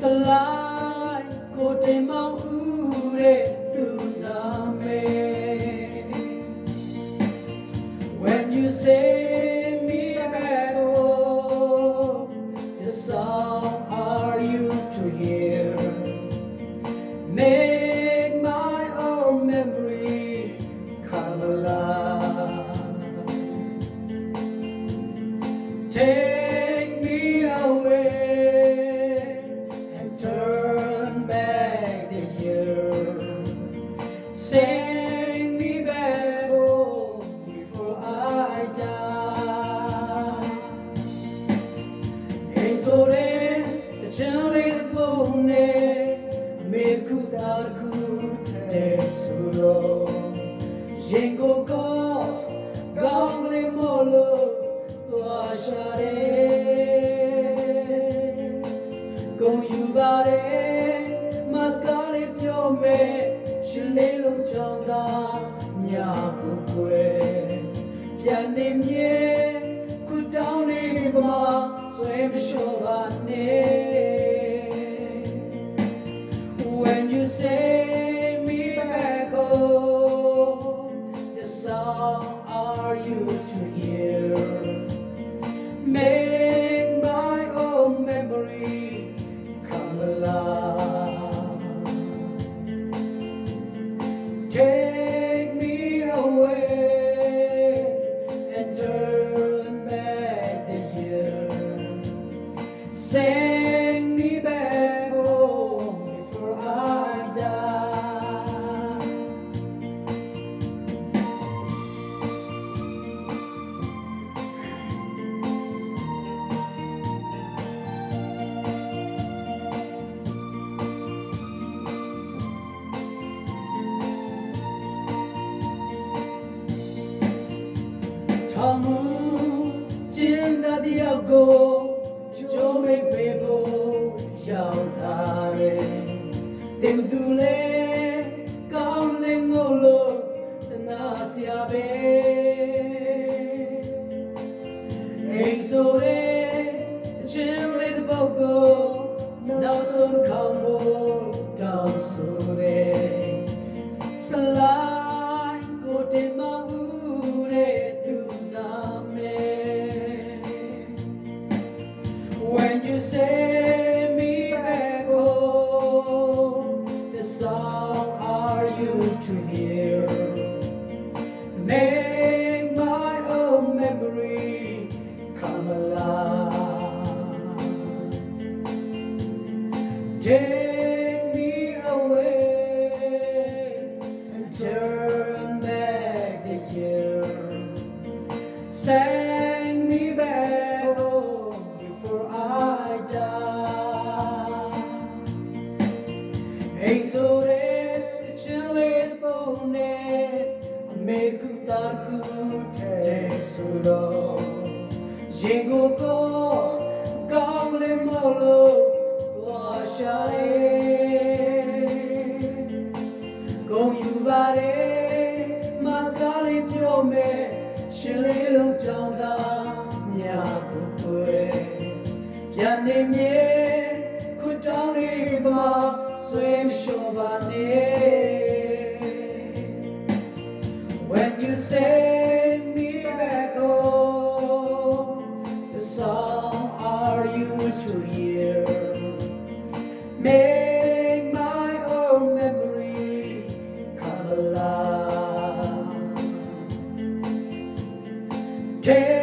sa lai ko te mau နေမေခုတာခုထဲဆိုတော့ရင်ကိုကကောင်းကလေးမလို့သွားရှာတယ်ကုန်ယူပါတယ်မစကားလေးပြောမယ်ရှင်လေးလုံးချောင်းသာမြာကိုွယ်ပြန်နေမြေခုတောင်းလေးမှာဆွေးမလျှော်ပါနဲ့ထောင်မူကျင်းသာတယောက်ကိုကြိုးမိတ်ပေဖို့ရောက်လာတယ်တင်သူလေကောင်းလေငို့လို့တနာစရာပဲအိမ်ဆိုတဲ့ချင်းလေးတစ်ပုတ်ကိုနောက်ဆုံးခေါင်းကိုတောင်းဆိုတယ်ဆလာ some are used to hear. Make my own memory come alive. Take me away and turn back the year. Say အိမ်ဆိုတဲ့ချင်းလေးတပုံနဲ့အမေကူတာကူတဲ့ဆိုတော့ရင်ကိုကောကောင်းလေးမလို့ဘာရှာရဲကုန်ယူပါရဲမစကားလေးပြောမယ်ရှင်လေးလုံးကြောင်းသာမြတ်ကိုတွေ့ပြန်နေမြေခွတောင်းလေးပါ swim When you send me back home, the song are used to hear. Make my memory come alive. Take